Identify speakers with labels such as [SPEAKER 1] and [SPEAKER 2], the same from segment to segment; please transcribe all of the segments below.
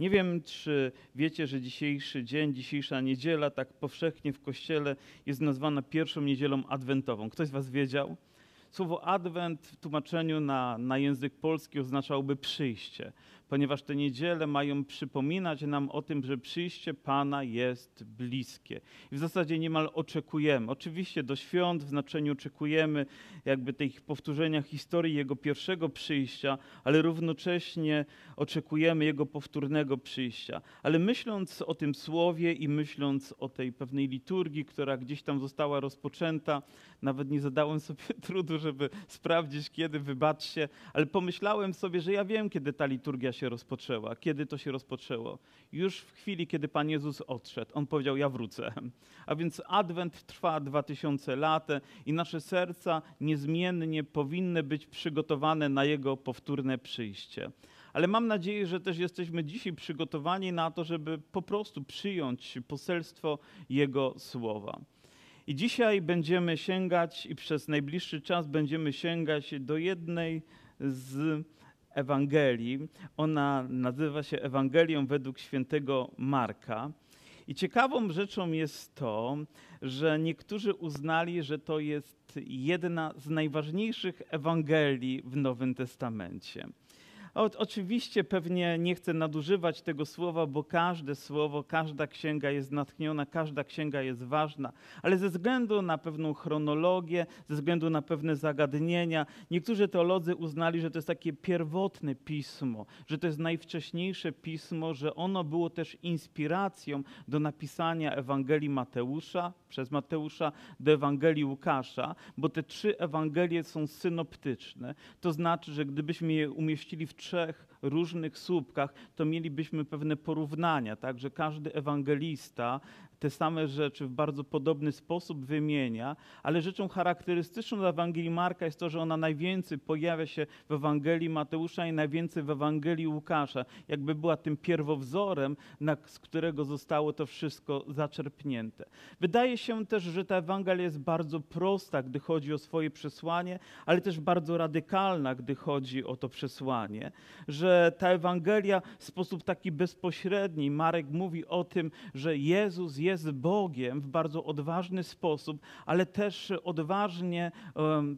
[SPEAKER 1] Nie wiem, czy wiecie, że dzisiejszy dzień, dzisiejsza niedziela, tak powszechnie w kościele jest nazwana pierwszą niedzielą adwentową. Ktoś z Was wiedział? Słowo adwent w tłumaczeniu na, na język polski oznaczałby przyjście ponieważ te niedziele mają przypominać nam o tym, że przyjście Pana jest bliskie. I w zasadzie niemal oczekujemy. Oczywiście do świąt w znaczeniu oczekujemy jakby tych powtórzenia historii Jego pierwszego przyjścia, ale równocześnie oczekujemy Jego powtórnego przyjścia. Ale myśląc o tym słowie i myśląc o tej pewnej liturgii, która gdzieś tam została rozpoczęta, nawet nie zadałem sobie trudu, żeby sprawdzić kiedy, wybaczcie, ale pomyślałem sobie, że ja wiem, kiedy ta liturgia się rozpoczęła. Kiedy to się rozpoczęło? Już w chwili, kiedy Pan Jezus odszedł. On powiedział, ja wrócę. A więc Adwent trwa dwa tysiące lat i nasze serca niezmiennie powinny być przygotowane na Jego powtórne przyjście. Ale mam nadzieję, że też jesteśmy dzisiaj przygotowani na to, żeby po prostu przyjąć poselstwo Jego słowa. I dzisiaj będziemy sięgać i przez najbliższy czas będziemy sięgać do jednej z Ewangelii. Ona nazywa się Ewangelią według świętego Marka. I ciekawą rzeczą jest to, że niektórzy uznali, że to jest jedna z najważniejszych Ewangelii w Nowym Testamencie. Oczywiście pewnie nie chcę nadużywać tego słowa, bo każde słowo, każda księga jest natchniona, każda księga jest ważna, ale ze względu na pewną chronologię, ze względu na pewne zagadnienia, niektórzy teolodzy uznali, że to jest takie pierwotne pismo, że to jest najwcześniejsze pismo, że ono było też inspiracją do napisania Ewangelii Mateusza, przez Mateusza do Ewangelii Łukasza, bo te trzy Ewangelie są synoptyczne. To znaczy, że gdybyśmy je umieścili w trzech różnych słupkach, to mielibyśmy pewne porównania, tak, że każdy ewangelista te same rzeczy w bardzo podobny sposób wymienia, ale rzeczą charakterystyczną dla Ewangelii Marka jest to, że ona najwięcej pojawia się w Ewangelii Mateusza i najwięcej w Ewangelii Łukasza, jakby była tym pierwowzorem, na, z którego zostało to wszystko zaczerpnięte. Wydaje się też, że ta Ewangelia jest bardzo prosta, gdy chodzi o swoje przesłanie, ale też bardzo radykalna, gdy chodzi o to przesłanie, że ta Ewangelia w sposób taki bezpośredni, Marek mówi o tym, że Jezus jest jest Bogiem w bardzo odważny sposób, ale też odważnie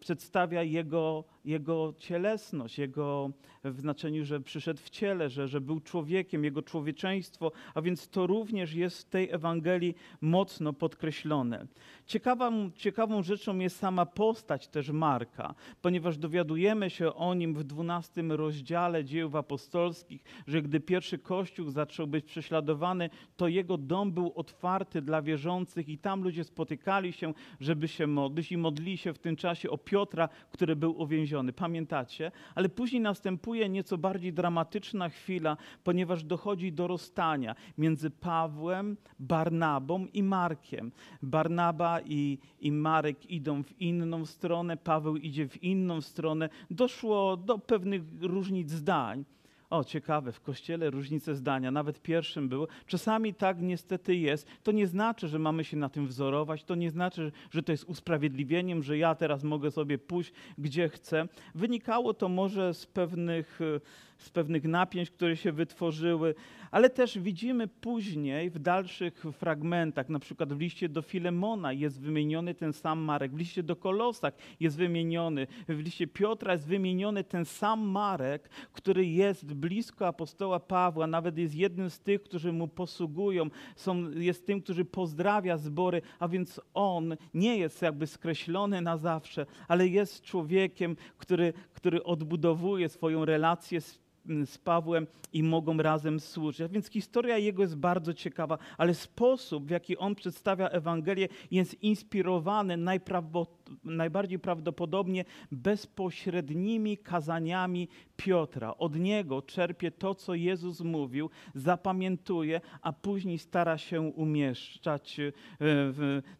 [SPEAKER 1] przedstawia Jego, Jego cielesność, Jego w znaczeniu, że przyszedł w ciele, że, że był człowiekiem, Jego człowieczeństwo, a więc to również jest w tej Ewangelii mocno podkreślone. Ciekawą, ciekawą rzeczą jest sama postać też Marka, ponieważ dowiadujemy się o nim w 12 rozdziale dziejów apostolskich, że gdy pierwszy Kościół zaczął być prześladowany, to jego dom był otwarty dla wierzących i tam ludzie spotykali się, żeby się modlić i modlili się w tym czasie o Piotra, który był uwięziony. Pamiętacie? Ale później następuje nieco bardziej dramatyczna chwila, ponieważ dochodzi do rozstania między Pawłem, Barnabą i Markiem. Barnaba i, i Marek idą w inną stronę, Paweł idzie w inną stronę. Doszło do pewnych różnic zdań. O, ciekawe, w kościele różnice zdania, nawet pierwszym było. Czasami tak niestety jest. To nie znaczy, że mamy się na tym wzorować, to nie znaczy, że to jest usprawiedliwieniem, że ja teraz mogę sobie pójść gdzie chcę. Wynikało to może z pewnych z pewnych napięć, które się wytworzyły, ale też widzimy później w dalszych fragmentach, na przykład w liście do Filemona jest wymieniony ten sam Marek, w liście do Kolosak jest wymieniony, w liście Piotra jest wymieniony ten sam Marek, który jest blisko apostoła Pawła, nawet jest jednym z tych, którzy mu posługują, są, jest tym, który pozdrawia zbory, a więc on nie jest jakby skreślony na zawsze, ale jest człowiekiem, który, który odbudowuje swoją relację z z Pawłem i mogą razem służyć. A więc historia jego jest bardzo ciekawa, ale sposób, w jaki on przedstawia Ewangelię, jest inspirowany najbardziej prawdopodobnie bezpośrednimi kazaniami Piotra. Od niego czerpie to, co Jezus mówił, zapamiętuje, a później stara się umieszczać e,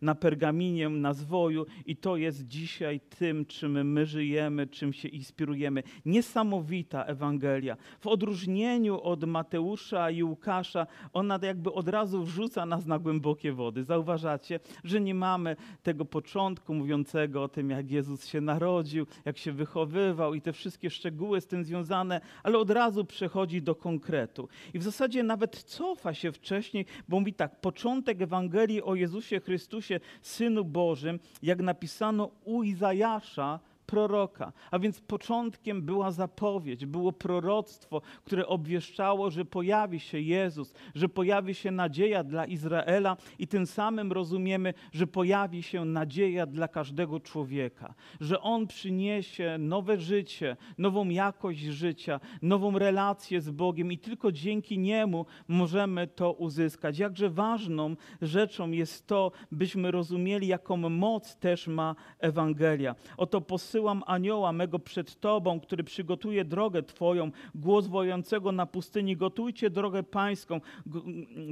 [SPEAKER 1] na pergaminie, na zwoju i to jest dzisiaj tym, czym my żyjemy, czym się inspirujemy. Niesamowita Ewangelia. W odróżnieniu od Mateusza i Łukasza, ona jakby od razu wrzuca nas na głębokie wody. Zauważacie, że nie mamy tego początku mówiącego o tym jak Jezus się narodził, jak się wychowywał i te wszystkie szczegóły z tym związane, ale od razu przechodzi do konkretu. I w zasadzie nawet cofa się wcześniej, bo mówi tak, początek Ewangelii o Jezusie Chrystusie, Synu Bożym, jak napisano u Izajasza, proroka. A więc początkiem była zapowiedź, było proroctwo, które obwieszczało, że pojawi się Jezus, że pojawi się nadzieja dla Izraela i tym samym rozumiemy, że pojawi się nadzieja dla każdego człowieka, że On przyniesie nowe życie, nową jakość życia, nową relację z Bogiem i tylko dzięki Niemu możemy to uzyskać. Jakże ważną rzeczą jest to, byśmy rozumieli, jaką moc też ma Ewangelia. Oto posył wysyłam anioła mego przed Tobą, który przygotuje drogę Twoją, głos wojącego na pustyni, gotujcie drogę pańską,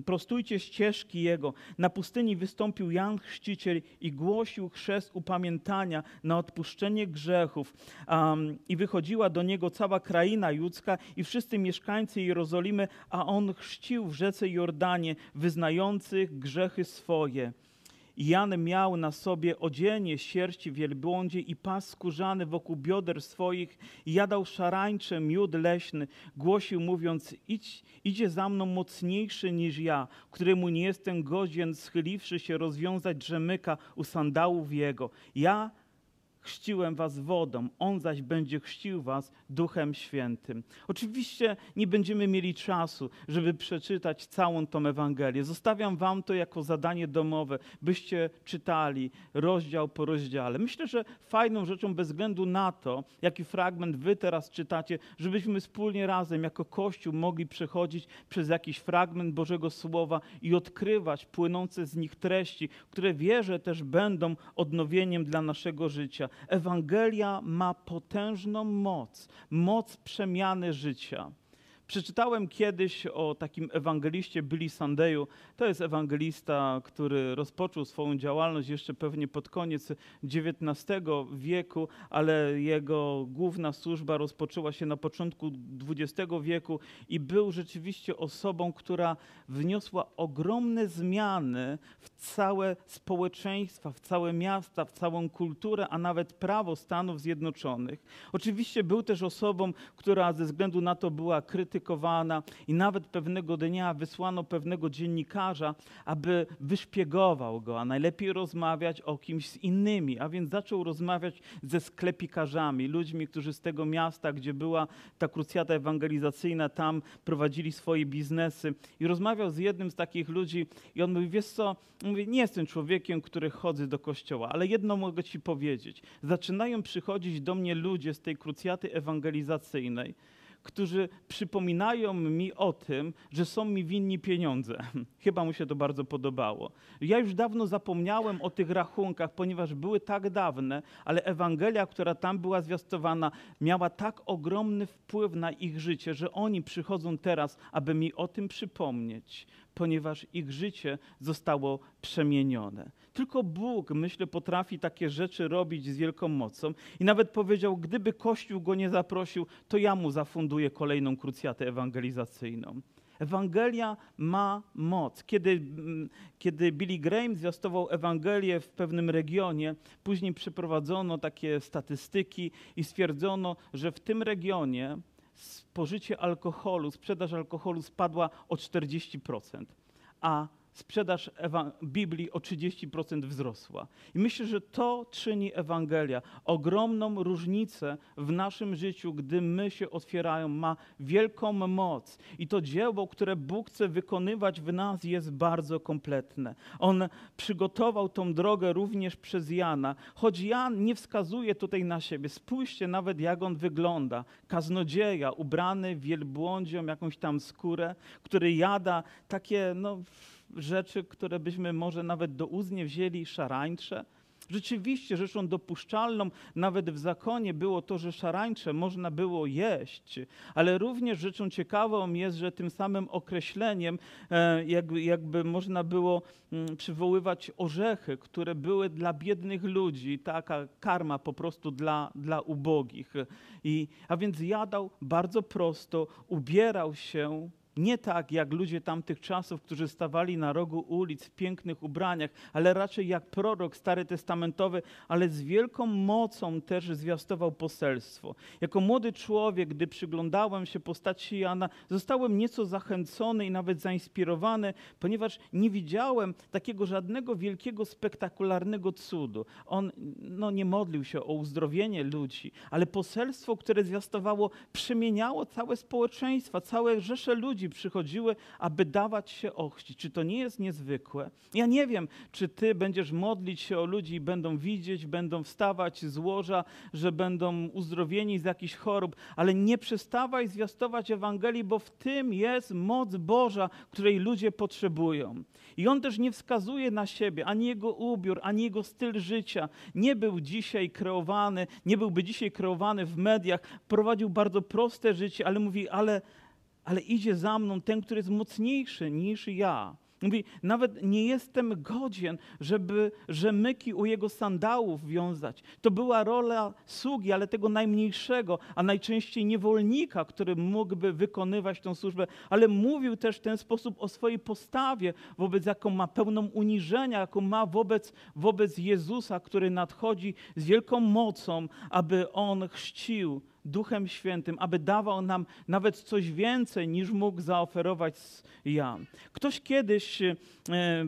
[SPEAKER 1] prostujcie ścieżki Jego. Na pustyni wystąpił Jan Chrzciciel i głosił chrzest upamiętania na odpuszczenie grzechów. Um, I wychodziła do Niego cała kraina judzka i wszyscy mieszkańcy Jerozolimy, a On chrzcił w rzece Jordanie, wyznających grzechy swoje. Jan miał na sobie odzienie sierści wielbłądzie i pas skórzany wokół bioder swoich jadał szarańcze miód leśny. Głosił mówiąc, Idź, idzie za mną mocniejszy niż ja, któremu nie jestem godzien, schyliwszy się rozwiązać drzemyka u sandałów jego. Ja chrzciłem was wodą, on zaś będzie chrzcił was Duchem Świętym. Oczywiście nie będziemy mieli czasu, żeby przeczytać całą tą Ewangelię. Zostawiam wam to jako zadanie domowe, byście czytali rozdział po rozdziale. Myślę, że fajną rzeczą bez względu na to, jaki fragment wy teraz czytacie, żebyśmy wspólnie razem jako Kościół mogli przechodzić przez jakiś fragment Bożego Słowa i odkrywać płynące z nich treści, które wierzę też będą odnowieniem dla naszego życia. Ewangelia ma potężną moc, moc przemiany życia. Przeczytałem kiedyś o takim ewangeliście Billy Sandeju. To jest ewangelista, który rozpoczął swoją działalność jeszcze pewnie pod koniec XIX wieku, ale jego główna służba rozpoczęła się na początku XX wieku i był rzeczywiście osobą, która wniosła ogromne zmiany w całe społeczeństwa, w całe miasta, w całą kulturę, a nawet prawo Stanów Zjednoczonych. Oczywiście był też osobą, która ze względu na to była krytykowana, krytykowana i nawet pewnego dnia wysłano pewnego dziennikarza, aby wyszpiegował go, a najlepiej rozmawiać o kimś z innymi. A więc zaczął rozmawiać ze sklepikarzami, ludźmi, którzy z tego miasta, gdzie była ta krucjata ewangelizacyjna, tam prowadzili swoje biznesy. I rozmawiał z jednym z takich ludzi i on mówi, wiesz co, mówi, nie jestem człowiekiem, który chodzę do kościoła, ale jedno mogę ci powiedzieć. Zaczynają przychodzić do mnie ludzie z tej krucjaty ewangelizacyjnej, którzy przypominają mi o tym, że są mi winni pieniądze. Chyba mu się to bardzo podobało. Ja już dawno zapomniałem o tych rachunkach, ponieważ były tak dawne, ale Ewangelia, która tam była zwiastowana, miała tak ogromny wpływ na ich życie, że oni przychodzą teraz, aby mi o tym przypomnieć, ponieważ ich życie zostało przemienione. Tylko Bóg, myślę, potrafi takie rzeczy robić z wielką mocą. I nawet powiedział, gdyby Kościół go nie zaprosił, to ja mu zafunduję kolejną krucjatę ewangelizacyjną. Ewangelia ma moc. Kiedy, mm, kiedy Billy Graham zwiastował Ewangelię w pewnym regionie, później przeprowadzono takie statystyki i stwierdzono, że w tym regionie spożycie alkoholu, sprzedaż alkoholu spadła o 40%, a sprzedaż Biblii o 30% wzrosła. I myślę, że to czyni Ewangelia. Ogromną różnicę w naszym życiu, gdy my się otwierają, ma wielką moc. I to dzieło, które Bóg chce wykonywać w nas, jest bardzo kompletne. On przygotował tą drogę również przez Jana, choć Jan nie wskazuje tutaj na siebie. Spójrzcie nawet, jak on wygląda. Kaznodzieja, ubrany wielbłądzią jakąś tam skórę, który jada takie, no rzeczy, które byśmy może nawet do ust nie wzięli, szarańcze. Rzeczywiście rzeczą dopuszczalną nawet w zakonie było to, że szarańcze można było jeść, ale również rzeczą ciekawą jest, że tym samym określeniem e, jakby, jakby można było mm, przywoływać orzechy, które były dla biednych ludzi, taka karma po prostu dla, dla ubogich. I, a więc jadał bardzo prosto, ubierał się Nie tak jak ludzie tamtych czasów, którzy stawali na rogu ulic w pięknych ubraniach, ale raczej jak prorok stary testamentowy, ale z wielką mocą też zwiastował poselstwo. Jako młody człowiek, gdy przyglądałem się postaci Jana, zostałem nieco zachęcony i nawet zainspirowany, ponieważ nie widziałem takiego żadnego wielkiego, spektakularnego cudu. On no, nie modlił się o uzdrowienie ludzi, ale poselstwo, które zwiastowało, przemieniało całe społeczeństwa, całe rzesze ludzi przychodziły, aby dawać się ochrzcić. Czy to nie jest niezwykłe? Ja nie wiem, czy ty będziesz modlić się o ludzi i będą widzieć, będą wstawać z łoża, że będą uzdrowieni z jakichś chorób, ale nie przestawaj zwiastować Ewangelii, bo w tym jest moc Boża, której ludzie potrzebują. I on też nie wskazuje na siebie, ani jego ubiór, ani jego styl życia. Nie był dzisiaj kreowany, nie byłby dzisiaj kreowany w mediach, prowadził bardzo proste życie, ale mówi, ale, ale idzie za mną ten, który jest mocniejszy niż ja. Mówi, nawet nie jestem godzien, żeby rzemyki u jego sandałów wiązać. To była rola sługi, ale tego najmniejszego, a najczęściej niewolnika, który mógłby wykonywać tę służbę, ale mówił też w ten sposób o swojej postawie, wobec jaką ma pełną uniżenia, jaką ma wobec, wobec Jezusa, który nadchodzi z wielką mocą, aby on chrzcił Duchem Świętym, aby dawał nam nawet coś więcej niż mógł zaoferować Jan. Ktoś kiedyś, e,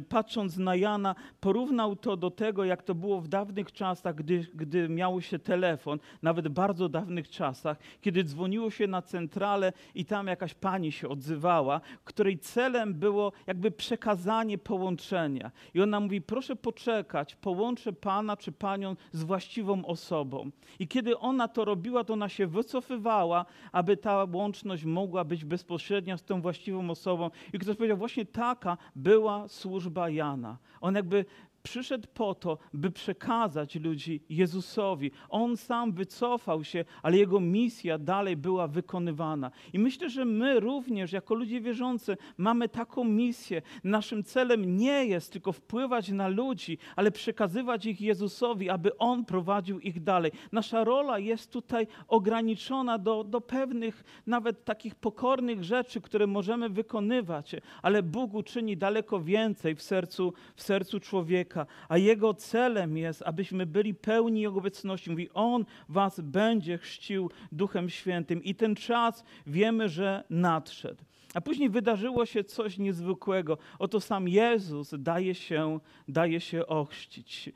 [SPEAKER 1] patrząc na Jana, porównał to do tego, jak to było w dawnych czasach, gdy, gdy miało się telefon, nawet bardzo dawnych czasach, kiedy dzwoniło się na centralę i tam jakaś pani się odzywała, której celem było jakby przekazanie połączenia. I ona mówi: Proszę poczekać, połączę pana czy panią z właściwą osobą. I kiedy ona to robiła, to ona się wycofywała, aby ta łączność mogła być bezpośrednia z tą właściwą osobą. I ktoś powiedział, właśnie taka była służba Jana. On jakby przyszedł po to, by przekazać ludzi Jezusowi. On sam wycofał się, ale jego misja dalej była wykonywana. I myślę, że my również, jako ludzie wierzący, mamy taką misję. Naszym celem nie jest tylko wpływać na ludzi, ale przekazywać ich Jezusowi, aby On prowadził ich dalej. Nasza rola jest tutaj ograniczona do, do pewnych, nawet takich pokornych rzeczy, które możemy wykonywać, ale Bóg uczyni daleko więcej w sercu, w sercu człowieka człowieka, a jego celem jest, abyśmy byli pełni Jego obecności. Mówi, On was będzie chrzcił Duchem Świętym i ten czas wiemy, że nadszedł. A później wydarzyło się coś niezwykłego. Oto sam Jezus daje się, daje się ochrzcić.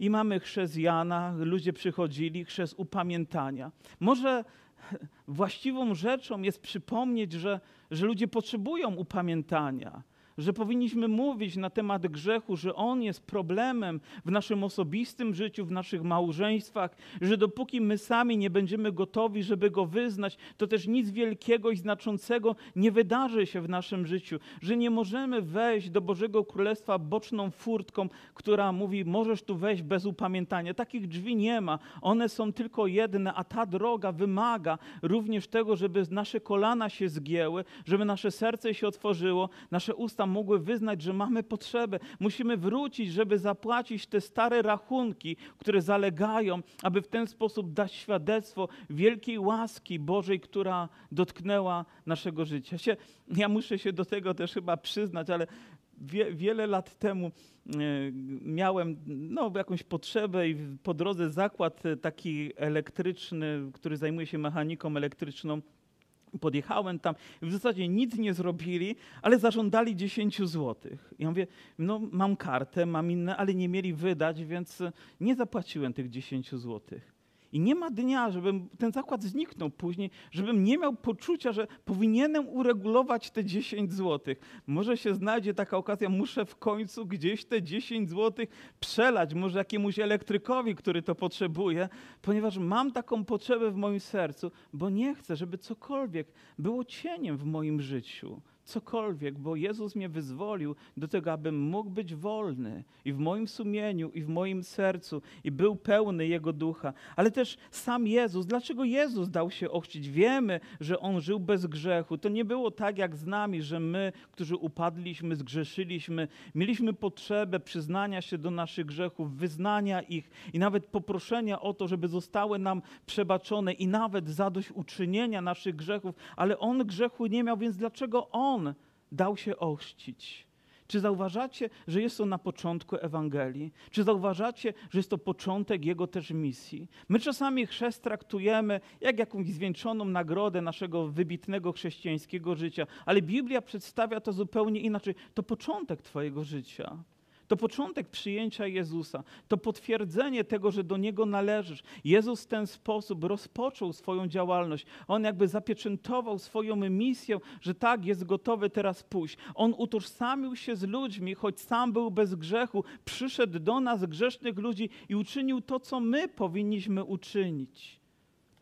[SPEAKER 1] I mamy chrzest Jana, ludzie przychodzili, chrzest upamiętania. Może właściwą rzeczą jest przypomnieć, że, że ludzie potrzebują upamiętania że powinniśmy mówić na temat grzechu, że on jest problemem w naszym osobistym życiu, w naszych małżeństwach, że dopóki my sami nie będziemy gotowi, żeby go wyznać, to też nic wielkiego i znaczącego nie wydarzy się w naszym życiu, że nie możemy wejść do Bożego Królestwa boczną furtką, która mówi, możesz tu wejść bez upamiętania. Takich drzwi nie ma, one są tylko jedne, a ta droga wymaga również tego, żeby nasze kolana się zgięły, żeby nasze serce się otworzyło, nasze usta mogły wyznać, że mamy potrzebę. Musimy wrócić, żeby zapłacić te stare rachunki, które zalegają, aby w ten sposób dać świadectwo wielkiej łaski Bożej, która dotknęła naszego życia. Ja muszę się do tego też chyba przyznać, ale wie, wiele lat temu e, miałem no, jakąś potrzebę i po drodze zakład taki elektryczny, który zajmuje się mechaniką elektryczną, Podjechałem tam w zasadzie nic nie zrobili, ale zażądali 10 złotych. Ja mówię, no mam kartę, mam inne, ale nie mieli wydać, więc nie zapłaciłem tych 10 złotych. I nie ma dnia, żebym ten zakład zniknął później, żebym nie miał poczucia, że powinienem uregulować te 10 zł. Może się znajdzie taka okazja, muszę w końcu gdzieś te 10 zł przelać, może jakiemuś elektrykowi, który to potrzebuje, ponieważ mam taką potrzebę w moim sercu, bo nie chcę, żeby cokolwiek było cieniem w moim życiu. Cokolwiek, bo Jezus mnie wyzwolił do tego, abym mógł być wolny i w moim sumieniu, i w moim sercu, i był pełny Jego ducha. Ale też sam Jezus, dlaczego Jezus dał się ochrzcić? Wiemy, że On żył bez grzechu. To nie było tak jak z nami, że my, którzy upadliśmy, zgrzeszyliśmy, mieliśmy potrzebę przyznania się do naszych grzechów, wyznania ich i nawet poproszenia o to, żeby zostały nam przebaczone i nawet zadośćuczynienia naszych grzechów, ale On grzechu nie miał, więc dlaczego On on dał się ochrzcić. Czy zauważacie, że jest to na początku Ewangelii? Czy zauważacie, że jest to początek Jego też misji? My czasami chrzest traktujemy jak jakąś zwieńczoną nagrodę naszego wybitnego chrześcijańskiego życia, ale Biblia przedstawia to zupełnie inaczej. To początek Twojego życia. To początek przyjęcia Jezusa, to potwierdzenie tego, że do Niego należysz. Jezus w ten sposób rozpoczął swoją działalność. On jakby zapieczętował swoją misję, że tak, jest gotowy teraz pójść. On utożsamił się z ludźmi, choć sam był bez grzechu, przyszedł do nas, grzesznych ludzi i uczynił to, co my powinniśmy uczynić.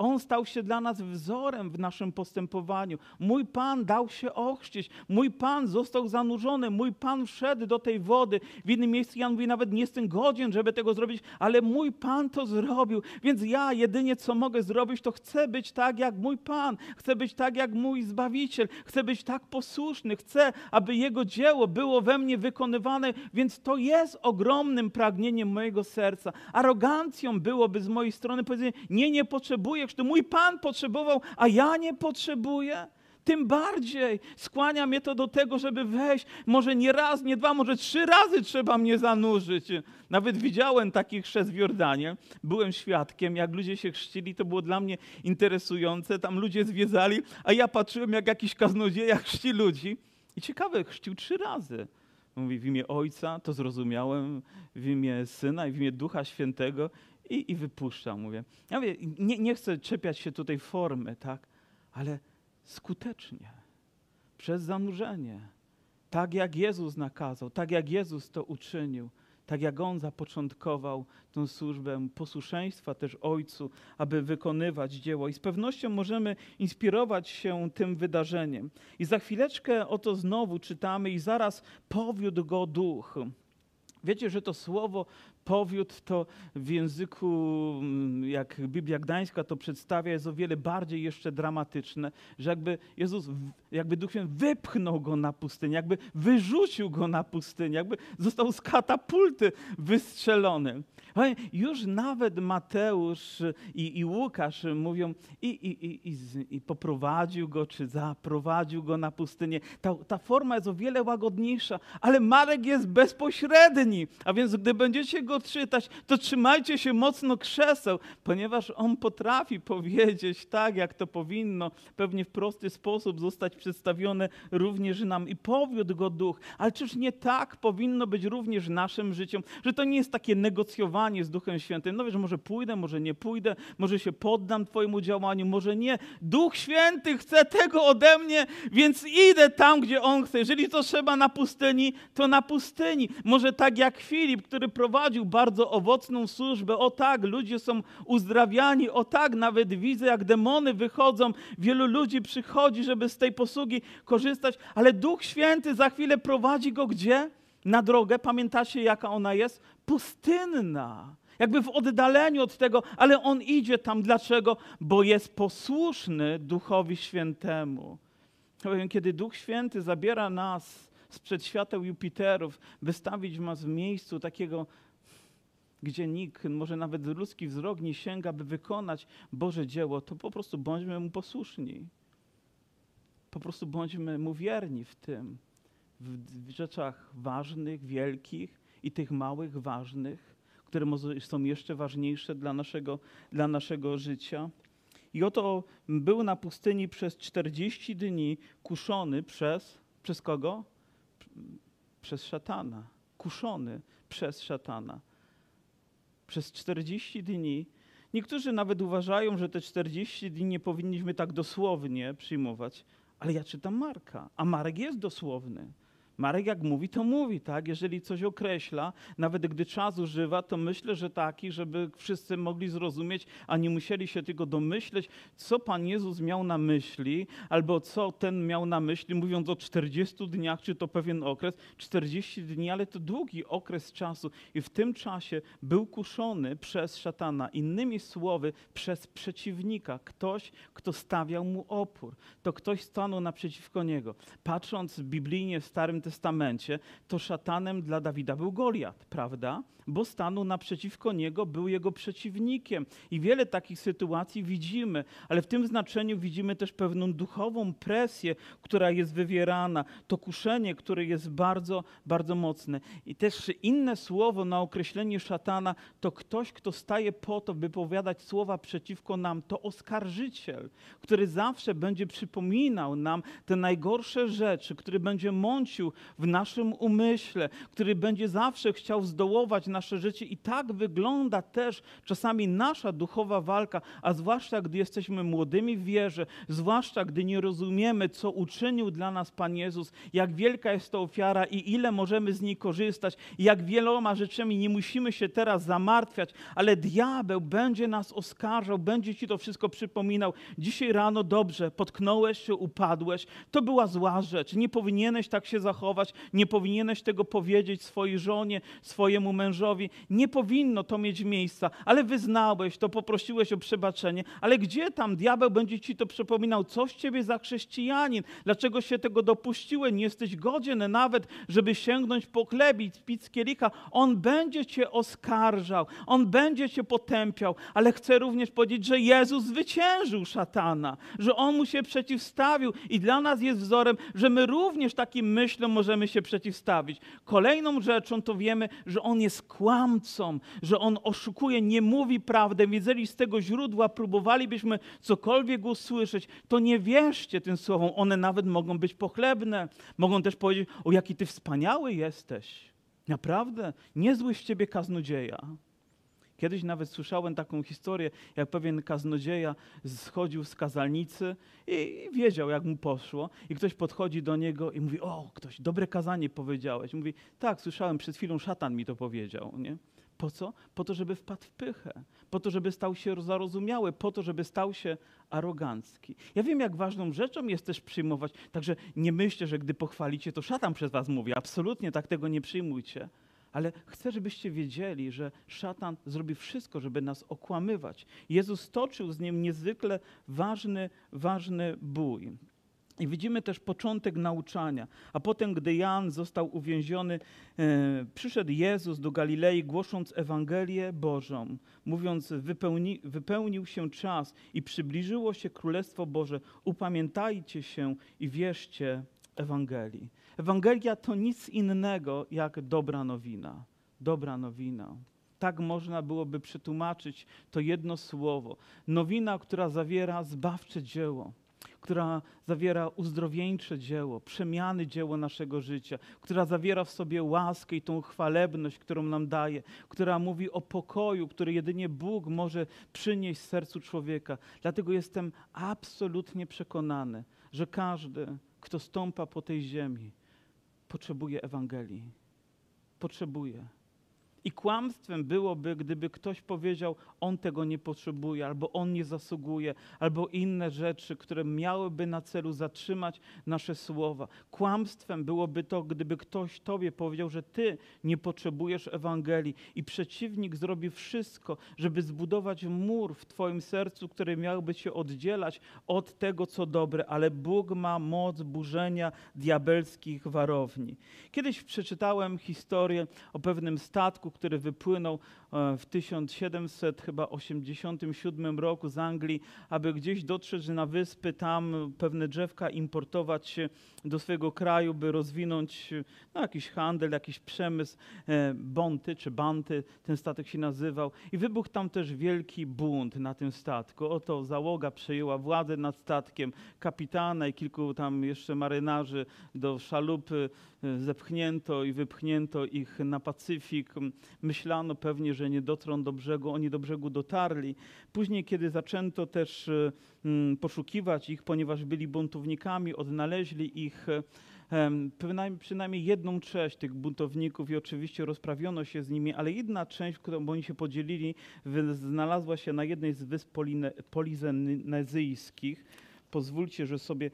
[SPEAKER 1] On stał się dla nas wzorem w naszym postępowaniu. Mój Pan dał się ochrzcić. Mój Pan został zanurzony. Mój Pan wszedł do tej wody. W innym miejscu Jan mówi, nawet nie jestem godzien, żeby tego zrobić, ale mój Pan to zrobił. Więc ja jedynie co mogę zrobić, to chcę być tak jak mój Pan. Chcę być tak jak mój Zbawiciel. Chcę być tak posłuszny. Chcę, aby Jego dzieło było we mnie wykonywane. Więc to jest ogromnym pragnieniem mojego serca. Arogancją byłoby z mojej strony powiedzenie, nie, nie potrzebuję to mój Pan potrzebował, a ja nie potrzebuję. Tym bardziej skłania mnie to do tego, żeby wejść. Może nie raz, nie dwa, może trzy razy trzeba mnie zanurzyć. Nawet widziałem takich chrzest w Jordanie. Byłem świadkiem, jak ludzie się chrzcili, to było dla mnie interesujące. Tam ludzie zwiedzali, a ja patrzyłem, jak jakiś kaznodzieja chrzci ludzi. I ciekawe, chrzcił trzy razy. Mówi w imię Ojca, to zrozumiałem, w imię Syna i w imię Ducha Świętego i, i wypuszczam, mówię. Ja mówię, nie, nie chcę czepiać się tutaj formy, tak, ale skutecznie, przez zanurzenie, tak jak Jezus nakazał, tak jak Jezus to uczynił, tak jak On zapoczątkował tę służbę posłuszeństwa też Ojcu, aby wykonywać dzieło. I z pewnością możemy inspirować się tym wydarzeniem. I za chwileczkę oto znowu czytamy i zaraz powiódł go duch. Wiecie, że to słowo powiód to w języku, mm, jak Biblia Gdańska to przedstawia, jest o wiele bardziej jeszcze dramatyczne, że jakby Jezus, jakby Duch Święty wypchnął go na pustynię, jakby wyrzucił go na pustynię, jakby został z katapulty wystrzelony. Już nawet Mateusz i, i Łukasz mówią i, i, i, i, poprowadził go, czy zaprowadził go na pustynię. Ta, ta forma jest o wiele łagodniejsza, ale Marek jest bezpośredni, a więc gdy będziecie go czytać, to trzymajcie się mocno krzeseł, ponieważ on potrafi powiedzieć tak, jak to powinno, pewnie w prosty sposób zostać przedstawione również nam. I powiódł go duch. Ale czyż nie tak powinno być również naszym życiem, że to nie jest takie negocjowanie z Duchem Świętym. No wiesz, może pójdę, może nie pójdę, może się poddam Twojemu działaniu, może nie. Duch Święty chce tego ode mnie, więc idę tam, gdzie On chce. Jeżeli to trzeba na pustyni, to na pustyni. Może tak jak Filip, który prowadził bardzo owocną służbę. O tak, ludzie są uzdrawiani. O tak, nawet widzę, jak demony wychodzą. Wielu ludzi przychodzi, żeby z tej posługi korzystać, ale Duch Święty za chwilę prowadzi go gdzie? Na drogę. Pamiętacie, jaka ona jest? Pustynna jakby w oddaleniu od tego, ale on idzie tam. Dlaczego? Bo jest posłuszny Duchowi Świętemu. Kiedy Duch Święty zabiera nas sprzed świateł Jupiterów, wystawić nas w miejscu takiego gdzie nikt, może nawet ludzki wzrok nie sięga, by wykonać Boże dzieło, to po prostu bądźmy Mu posłuszni. Po prostu bądźmy Mu wierni w tym, w, rzeczach ważnych, wielkich i tych małych, ważnych, które może są jeszcze ważniejsze dla naszego, dla naszego życia. I oto był na pustyni przez 40 dni kuszony przez, przez kogo? Przez szatana. Kuszony przez szatana przez 40 dni. Niektórzy nawet uważają, że te 40 dni nie powinniśmy tak dosłownie przyjmować, ale ja czytam Marka, a Marek jest dosłowny. Marek jak mówi, to mówi, tak? Jeżeli coś określa, nawet gdy czas używa, to myślę, że taki, żeby wszyscy mogli zrozumieć, a nie musieli się tylko domyśleć, co Pan Jezus miał na myśli, albo co ten miał na myśli, mówiąc o 40 dniach, czy to pewien okres. 40 dni, ale to długi okres czasu i w tym czasie był kuszony przez szatana. Innymi słowy, przez przeciwnika. Ktoś, kto stawiał mu opór. To ktoś stanął naprzeciwko niego. Patrząc biblijnie w Starym Testamencie, to szatanem dla Dawida był Goliat, prawda? Bo stanął naprzeciwko niego, był jego przeciwnikiem. I wiele takich sytuacji widzimy, ale w tym znaczeniu widzimy też pewną duchową presję, która jest wywierana, to kuszenie, które jest bardzo, bardzo mocne. I też inne słowo na określenie szatana to ktoś, kto staje po to, by powiadać słowa przeciwko nam, to oskarżyciel, który zawsze będzie przypominał nam te najgorsze rzeczy, który będzie mącił w naszym umyśle, który będzie zawsze chciał zdołować nasze życie. I tak wygląda też czasami nasza duchowa walka, a zwłaszcza gdy jesteśmy młodymi w wierze, zwłaszcza gdy nie rozumiemy, co uczynił dla nas Pan Jezus, jak wielka jest to ofiara i ile możemy z niej korzystać, jak wieloma rzeczami nie musimy się teraz zamartwiać, ale diabeł będzie nas oskarżał, będzie ci to wszystko przypominał. Dzisiaj rano dobrze, potknąłeś się, upadłeś, to była zła rzecz, nie powinieneś tak się zachować, nie powinieneś tego powiedzieć swojej żonie, swojemu mężowi, nie powinno to mieć miejsca, ale wyznałeś to, poprosiłeś o przebaczenie, ale gdzie tam diabeł będzie ci to przypominał, coś ciebie za chrześcijanin, dlaczego się tego dopuściłeś, nie jesteś godzien nawet, żeby sięgnąć po chlebić, pić z kielicha, on będzie cię oskarżał, on będzie cię potępiał, ale chcę również powiedzieć, że Jezus zwyciężył szatana, że on mu się przeciwstawił i dla nas jest wzorem, że my również takim myślom możemy się przeciwstawić. Kolejną rzeczą to wiemy, że on jest kłamcą, że on oszukuje, nie mówi prawdę. Jeżeli z tego źródła próbowalibyśmy cokolwiek usłyszeć, to nie wierzcie tym słowom. One nawet mogą być pochlebne. Mogą też powiedzieć, o jaki ty wspaniały jesteś. Naprawdę, niezły z ciebie kaznodzieja. Kiedyś nawet słyszałem taką historię, jak pewien kaznodzieja schodził z kazalnicy i wiedział, jak mu poszło. I ktoś podchodzi do niego i mówi, o, ktoś, dobre kazanie powiedziałeś. Mówi, tak, słyszałem, przed chwilą szatan mi to powiedział. Nie? Po co? Po to, żeby wpadł w pychę, po to, żeby stał się zarozumiały, po to, żeby stał się arogancki. Ja wiem, jak ważną rzeczą jest też przyjmować, także nie myślcie, że gdy pochwalicie, to szatan przez was mówi. Absolutnie tak tego nie przyjmujcie. Ale chcę, żebyście wiedzieli, że szatan zrobi wszystko, żeby nas okłamywać. Jezus toczył z nim niezwykle ważny, ważny bój. I widzimy też początek nauczania. A potem, gdy Jan został uwięziony, e, przyszedł Jezus do Galilei, głosząc Ewangelię Bożą, mówiąc: wypełni, Wypełnił się czas i przybliżyło się Królestwo Boże. Upamiętajcie się i wierzcie Ewangelii. Ewangelia to nic innego jak dobra nowina. Dobra nowina. Tak można byłoby przetłumaczyć to jedno słowo. Nowina, która zawiera zbawcze dzieło która zawiera uzdrowieńcze dzieło, przemiany dzieło naszego życia, która zawiera w sobie łaskę i tą chwalebność, którą nam daje, która mówi o pokoju, który jedynie Bóg może przynieść sercu człowieka. Dlatego jestem absolutnie przekonany, że każdy, kto stąpa po tej ziemi, potrzebuje Ewangelii. Potrzebuje. I kłamstwem byłoby, gdyby ktoś powiedział, on tego nie potrzebuje, albo on nie zasługuje, albo inne rzeczy, które miałyby na celu zatrzymać nasze słowa. Kłamstwem byłoby to, gdyby ktoś tobie powiedział, że ty nie potrzebujesz Ewangelii i przeciwnik zrobi wszystko, żeby zbudować mur w twoim sercu, który miałby cię oddzielać od tego, co dobre, ale Bóg ma moc burzenia diabelskich warowni. Kiedyś przeczytałem historię o pewnym statku, który wypłynął e, w 1787 roku z Anglii, aby gdzieś dotrzeć na wyspy, tam pewne drzewka importować do swojego kraju, by rozwinąć no, jakiś handel, jakiś przemysł, e, bonty czy banty, ten statek się nazywał. I wybuchł tam też wielki bunt na tym statku. Oto załoga przejęła władzę nad statkiem, kapitana i kilku tam jeszcze marynarzy do szalupy e, zepchnięto i wypchnięto ich na Pacyfik. Myślano pewnie, że nie dotrą do brzegu, oni do brzegu dotarli. Później, kiedy zaczęto też e, mm, poszukiwać ich, ponieważ byli buntownikami, odnaleźli ich Przynajmniej, jedną część tych buntowników i oczywiście rozprawiono się z nimi, ale jedna część, którą oni się podzielili, znalazła się na jednej z wysp polinezyjskich. Pozwólcie, że sobie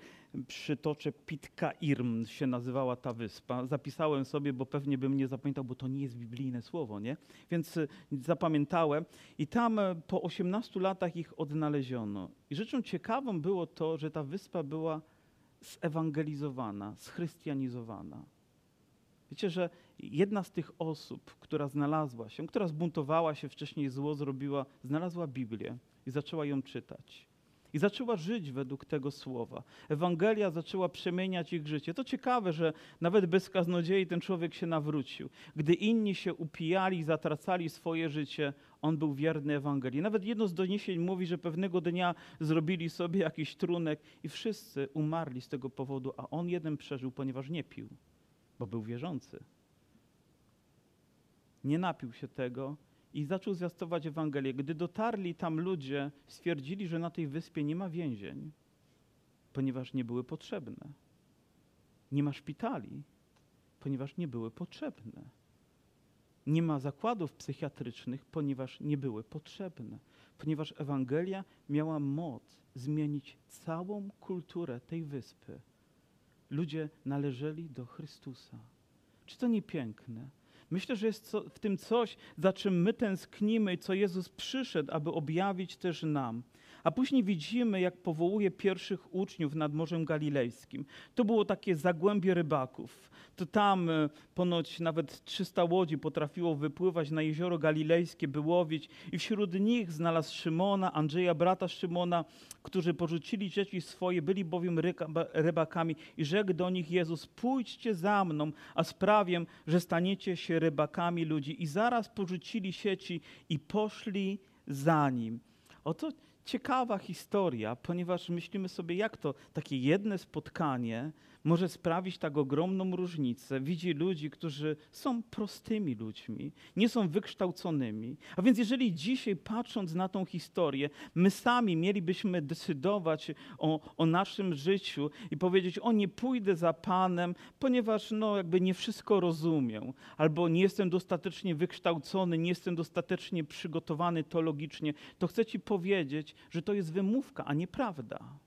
[SPEAKER 1] przytoczę Pitka Irm się nazywała ta wyspa. Zapisałem sobie, bo pewnie bym nie zapamiętał, bo to nie jest biblijne słowo, nie? Więc y, zapamiętałem i tam y, po 18 latach ich odnaleziono. I rzeczą ciekawą było to, że ta wyspa była zewangelizowana, schrystianizowana. Wiecie, że jedna z tych osób, która znalazła się, która zbuntowała się wcześniej, zło zrobiła, znalazła Biblię i zaczęła ją czytać. I zaczęła żyć według tego słowa. Ewangelia zaczęła przemieniać ich życie. To ciekawe, że nawet bez kaznodziei ten człowiek się nawrócił. Gdy inni się upijali, zatracali swoje życie, on był wierny Ewangelii. Nawet jedno z doniesień mówi, że pewnego dnia zrobili sobie jakiś trunek i wszyscy umarli z tego powodu, a on jeden przeżył, ponieważ nie pił, bo był wierzący. Nie napił się tego, i zaczął zwiastować Ewangelię. Gdy dotarli tam ludzie, stwierdzili, że na tej wyspie nie ma więzień, ponieważ nie były potrzebne. Nie ma szpitali, ponieważ nie były potrzebne. Nie ma zakładów psychiatrycznych, ponieważ nie były potrzebne. Ponieważ Ewangelia miała moc zmienić całą kulturę tej wyspy. Ludzie należeli do Chrystusa. Czy to nie piękne? Myślę, że jest w tym coś, za czym my tęsknimy i co Jezus przyszedł, aby objawić też nam. A później widzimy, jak powołuje pierwszych uczniów nad Morzem Galilejskim. To było takie zagłębie rybaków. To tam e, ponoć nawet 300 łodzi potrafiło wypływać na jezioro galilejskie, by łowić. I wśród nich znalazł Szymona, Andrzeja, brata Szymona, którzy porzucili dzieci swoje, byli bowiem rybakami. I rzekł do nich Jezus, pójdźcie za mną, a sprawię, że staniecie się rybakami ludzi. I zaraz porzucili sieci i poszli za nim. Oto ciekawa historia, ponieważ myślimy sobie, jak to takie jedne spotkanie może sprawić tak ogromną różnicę. Widzi ludzi, którzy są prostymi ludźmi, nie są wykształconymi. A więc jeżeli dzisiaj patrząc na tą historię, my sami mielibyśmy decydować o, o naszym życiu i powiedzieć, o nie pójdę za Panem, ponieważ no jakby nie wszystko rozumiem, albo nie jestem dostatecznie wykształcony, nie jestem dostatecznie przygotowany teologicznie, to chcę Ci powiedzieć, że to jest wymówka, a nie prawda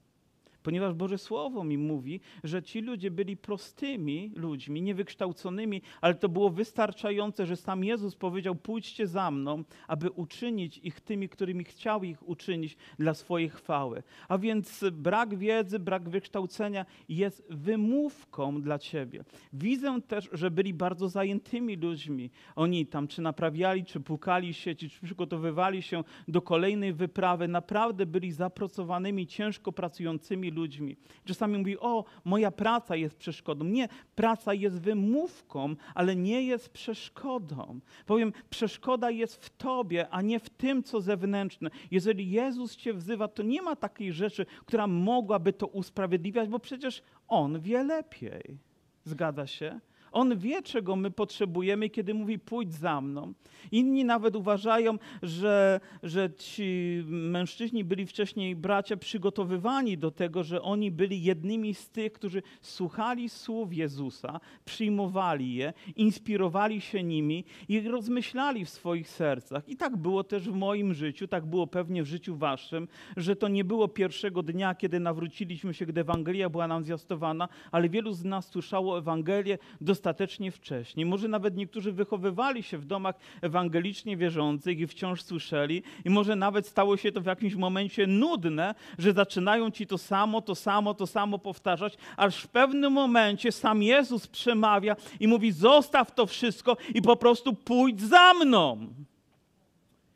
[SPEAKER 1] ponieważ Boże Słowo mi mówi, że ci ludzie byli prostymi ludźmi, niewykształconymi, ale to było wystarczające, że sam Jezus powiedział: Pójdźcie za mną, aby uczynić ich tymi, którymi chciał ich uczynić dla swojej chwały. A więc brak wiedzy, brak wykształcenia jest wymówką dla ciebie. Widzę też, że byli bardzo zajętymi ludźmi. Oni tam czy naprawiali, czy pukali sieci, czy przygotowywali się do kolejnej wyprawy. Naprawdę byli zapracowanymi, ciężko pracującymi ludźmi. Czasami mówi, o, moja praca jest przeszkodą. Nie, praca jest wymówką, ale nie jest przeszkodą. Powiem, przeszkoda jest w tobie, a nie w tym, co zewnętrzne. Jeżeli Jezus cię wzywa, to nie ma takiej rzeczy, która mogłaby to usprawiedliwiać, bo przecież On wie lepiej. Zgadza się? On wie, czego my potrzebujemy, kiedy mówi pójdź za mną. Inni nawet uważają, że, że ci mężczyźni byli wcześniej bracia przygotowywani do tego, że oni byli jednymi z tych, którzy słuchali słów Jezusa, przyjmowali je, inspirowali się nimi i rozmyślali w swoich sercach. I tak było też w moim życiu, tak było pewnie w życiu waszym, że to nie było pierwszego dnia, kiedy nawróciliśmy się, gdy Ewangelia była nam zwiastowana, ale wielu z nas słyszało Ewangelię, dostatecznie wcześniej. Może nawet niektórzy wychowywali się w domach ewangelicznie wierzących i wciąż słyszeli, i może nawet stało się to w jakimś momencie nudne, że zaczynają ci to samo, to samo, to samo powtarzać, aż w pewnym momencie sam Jezus przemawia i mówi: Zostaw to wszystko i po prostu pójdź za mną.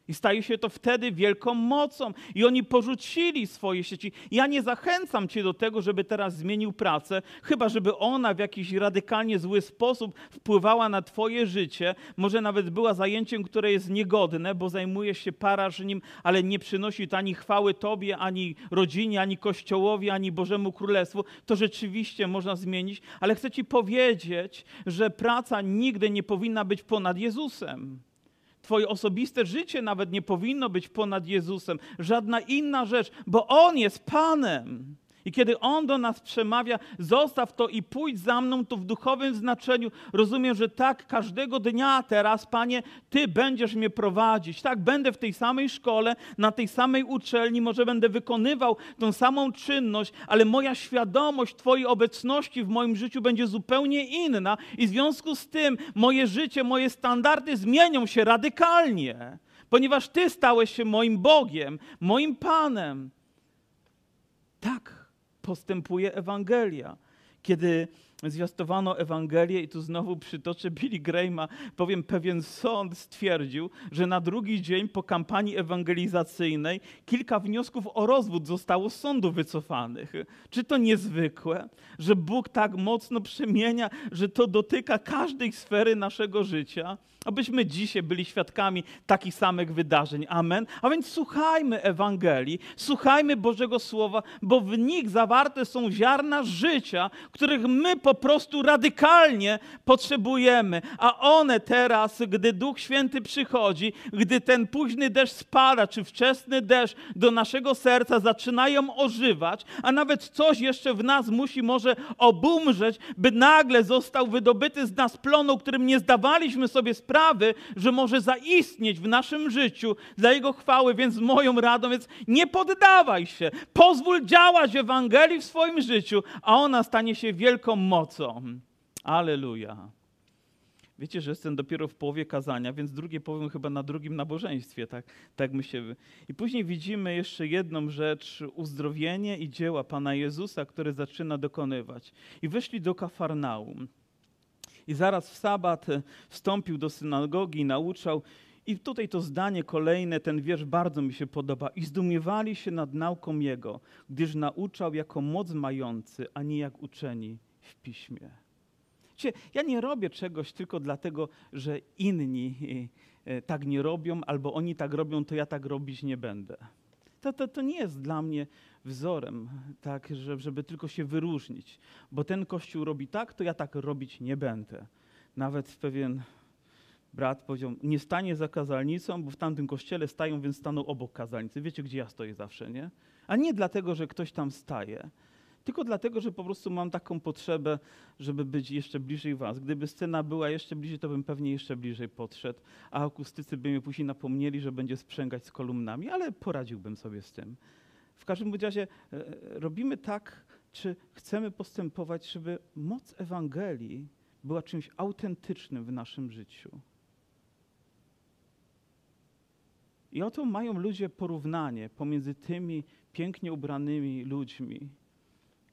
[SPEAKER 1] I staje się to wtedy wielką mocą. I oni porzucili swoje sieci. Ja nie zachęcam cię do tego, żeby teraz zmienił pracę, chyba żeby ona w jakiś radykalnie zły sposób wpływała na twoje życie. Może nawet była zajęciem, które jest niegodne, bo zajmuje się paraż nim, ale nie przynosi to ani chwały tobie, ani rodzinie, ani kościołowi, ani Bożemu Królestwu. To rzeczywiście można zmienić, ale chcę ci powiedzieć, że praca nigdy nie powinna być ponad Jezusem. Twoje osobiste życie nawet nie powinno być ponad Jezusem. Żadna inna rzecz, bo On jest Panem. I kiedy On do nas przemawia, zostaw to i pójdź za mną, to w duchowym znaczeniu rozumiem, że tak każdego dnia teraz, Panie, Ty będziesz mnie prowadzić. Tak, będę w tej samej szkole, na tej samej uczelni, może będę wykonywał tą samą czynność, ale moja świadomość Twojej obecności w moim życiu będzie zupełnie inna i w związku z tym moje życie, moje standardy zmienią się radykalnie, ponieważ Ty stałeś się moim Bogiem, moim Panem. Tak postępuje Ewangelia. Kiedy zwiastowano Ewangelię i tu znowu przytoczę Billy Grahama, powiem, pewien sąd stwierdził, że na drugi dzień po kampanii ewangelizacyjnej kilka wniosków o rozwód zostało z sądu wycofanych. Czy to niezwykłe, że Bóg tak mocno przemienia, że to dotyka każdej sfery naszego życia? Abyśmy dzisiaj byli świadkami takich samych wydarzeń. Amen. A więc słuchajmy Ewangelii, słuchajmy Bożego Słowa, bo w nich zawarte są ziarna życia, których my po prostu radykalnie potrzebujemy. A one teraz, gdy Duch Święty przychodzi, gdy ten późny deszcz spada, czy wczesny deszcz do naszego serca zaczynają ożywać, a nawet coś jeszcze w nas musi może obumrzeć, by nagle został wydobyty z nas plon, o którym nie zdawaliśmy sobie sprawy, że może zaistnieć w naszym życiu dla Jego chwały, więc moją radą, więc nie poddawaj się. Pozwól działać Ewangelii w swoim życiu, a ona stanie się wielką mocą. Aleluja. Wiecie, że jestem dopiero w połowie kazania, więc drugie powiem chyba na drugim nabożeństwie, tak, tak myślę. I później widzimy jeszcze jedną rzecz, uzdrowienie i dzieła Pana Jezusa, które zaczyna dokonywać. I weszli do Kafarnaum. I zaraz w sabat e, wstąpił do synagogi, nauczał. I tutaj to zdanie kolejne, ten wiersz bardzo mi się podoba. I zdumiewali się nad nauką Jego, gdyż nauczał jako moc mający, a nie jak uczeni w piśmie. Wiecie, ja nie robię czegoś tylko dlatego, że inni e, e, tak nie robią, albo oni tak robią, to ja tak robić nie będę. To, to, to nie jest dla mnie wzorem, tak, żeby tylko się wyróżnić. Bo ten kościół robi tak, to ja tak robić nie będę. Nawet pewien brat powiedział, nie stanie za kazalnicą, bo w tamtym kościele stają, więc staną obok kazalnicy. Wiecie, gdzie ja stoję zawsze, nie? A nie dlatego, że ktoś tam staje, tylko dlatego, że po prostu mam taką potrzebę, żeby być jeszcze bliżej was. Gdyby scena była jeszcze bliżej, to bym pewnie jeszcze bliżej podszedł, a akustycy by mnie później napomnieli, że będzie sprzęgać z kolumnami, ale poradziłbym sobie z tym. W każdym razie e, robimy tak, czy chcemy postępować, żeby moc Ewangelii była czymś autentycznym w naszym życiu. I oto mają ludzie porównanie pomiędzy tymi pięknie ubranymi ludźmi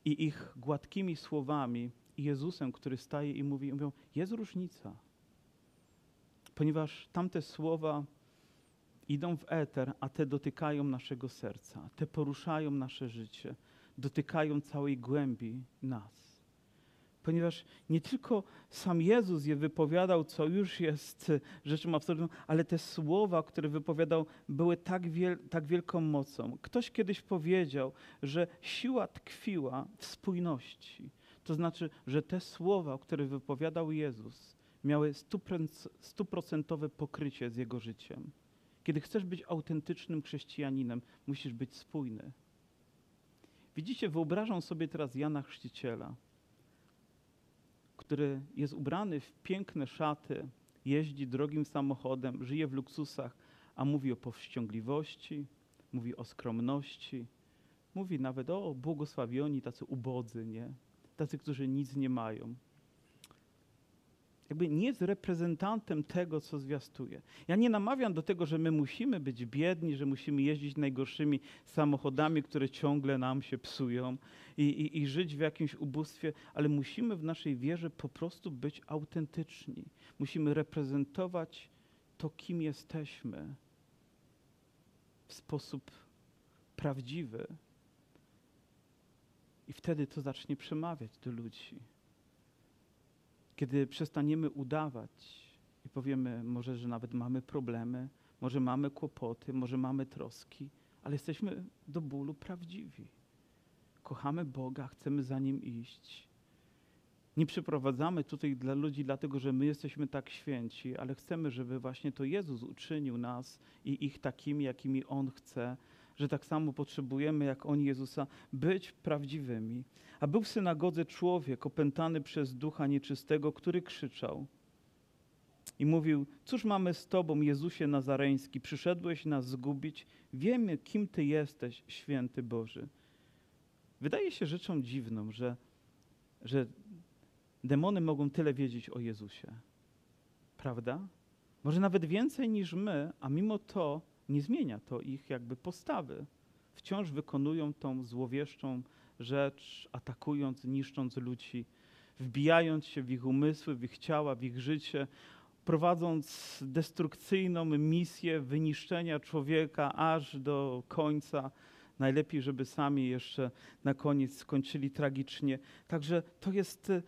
[SPEAKER 1] i ich gładkimi słowami i Jezusem, który staje i mówi, mówią, jest różnica. Ponieważ tamte słowa idą w eter, a te dotykają naszego serca, te poruszają nasze życie, dotykają całej głębi nas. Ponieważ nie tylko sam Jezus je wypowiadał, co już jest rzeczą absurdalną, ale te słowa, które wypowiadał, były tak, wiel tak wielką mocą. Ktoś kiedyś powiedział, że siła tkwiła w spójności. To znaczy, że te słowa, które wypowiadał Jezus, miały stuprocentowe pokrycie z jego życiem. Kiedy chcesz być autentycznym chrześcijaninem, musisz być spójny. Widzicie, wyobrażam sobie teraz Jana Chrzciciela, który jest ubrany w piękne szaty, jeździ drogim samochodem, żyje w luksusach, a mówi o powściągliwości, mówi o skromności, mówi nawet o błogosławioni, tacy ubodzy, nie? Tacy, którzy nic nie mają jakby nie jest reprezentantem tego, co zwiastuje. Ja nie namawiam do tego, że my musimy być biedni, że musimy jeździć najgorszymi samochodami, które ciągle nam się psują i, i, i żyć w jakimś ubóstwie, ale musimy w naszej wierze po prostu być autentyczni. Musimy reprezentować to, kim jesteśmy w sposób prawdziwy. I wtedy to zacznie przemawiać do ludzi. Kiedy przestaniemy udawać i powiemy, może, że nawet mamy problemy, może mamy kłopoty, może mamy troski, ale jesteśmy do bólu prawdziwi. Kochamy Boga, chcemy za Nim iść. Nie przyprowadzamy tutaj dla ludzi dlatego, że my jesteśmy tak święci, ale chcemy, żeby właśnie to Jezus uczynił nas i ich takimi, jakimi On chce, że tak samo potrzebujemy, jak oni Jezusa, być prawdziwymi. A był w synagodze człowiek opętany przez ducha nieczystego, który krzyczał i mówił: Cóż mamy z Tobą, Jezusie Nazareński? Przyszedłeś nas zgubić. Wiemy, kim Ty jesteś, święty Boży. Wydaje się rzeczą dziwną, że, że demony mogą tyle wiedzieć o Jezusie. Prawda? Może nawet więcej niż my, a mimo to nie zmienia to ich jakby postawy. Wciąż wykonują tą złowieszczą rzecz, atakując, niszcząc ludzi, wbijając się w ich umysły, w ich ciała, w ich życie, prowadząc destrukcyjną misję wyniszczenia człowieka aż do końca. Najlepiej, żeby sami jeszcze na koniec skończyli tragicznie. Także to jest e,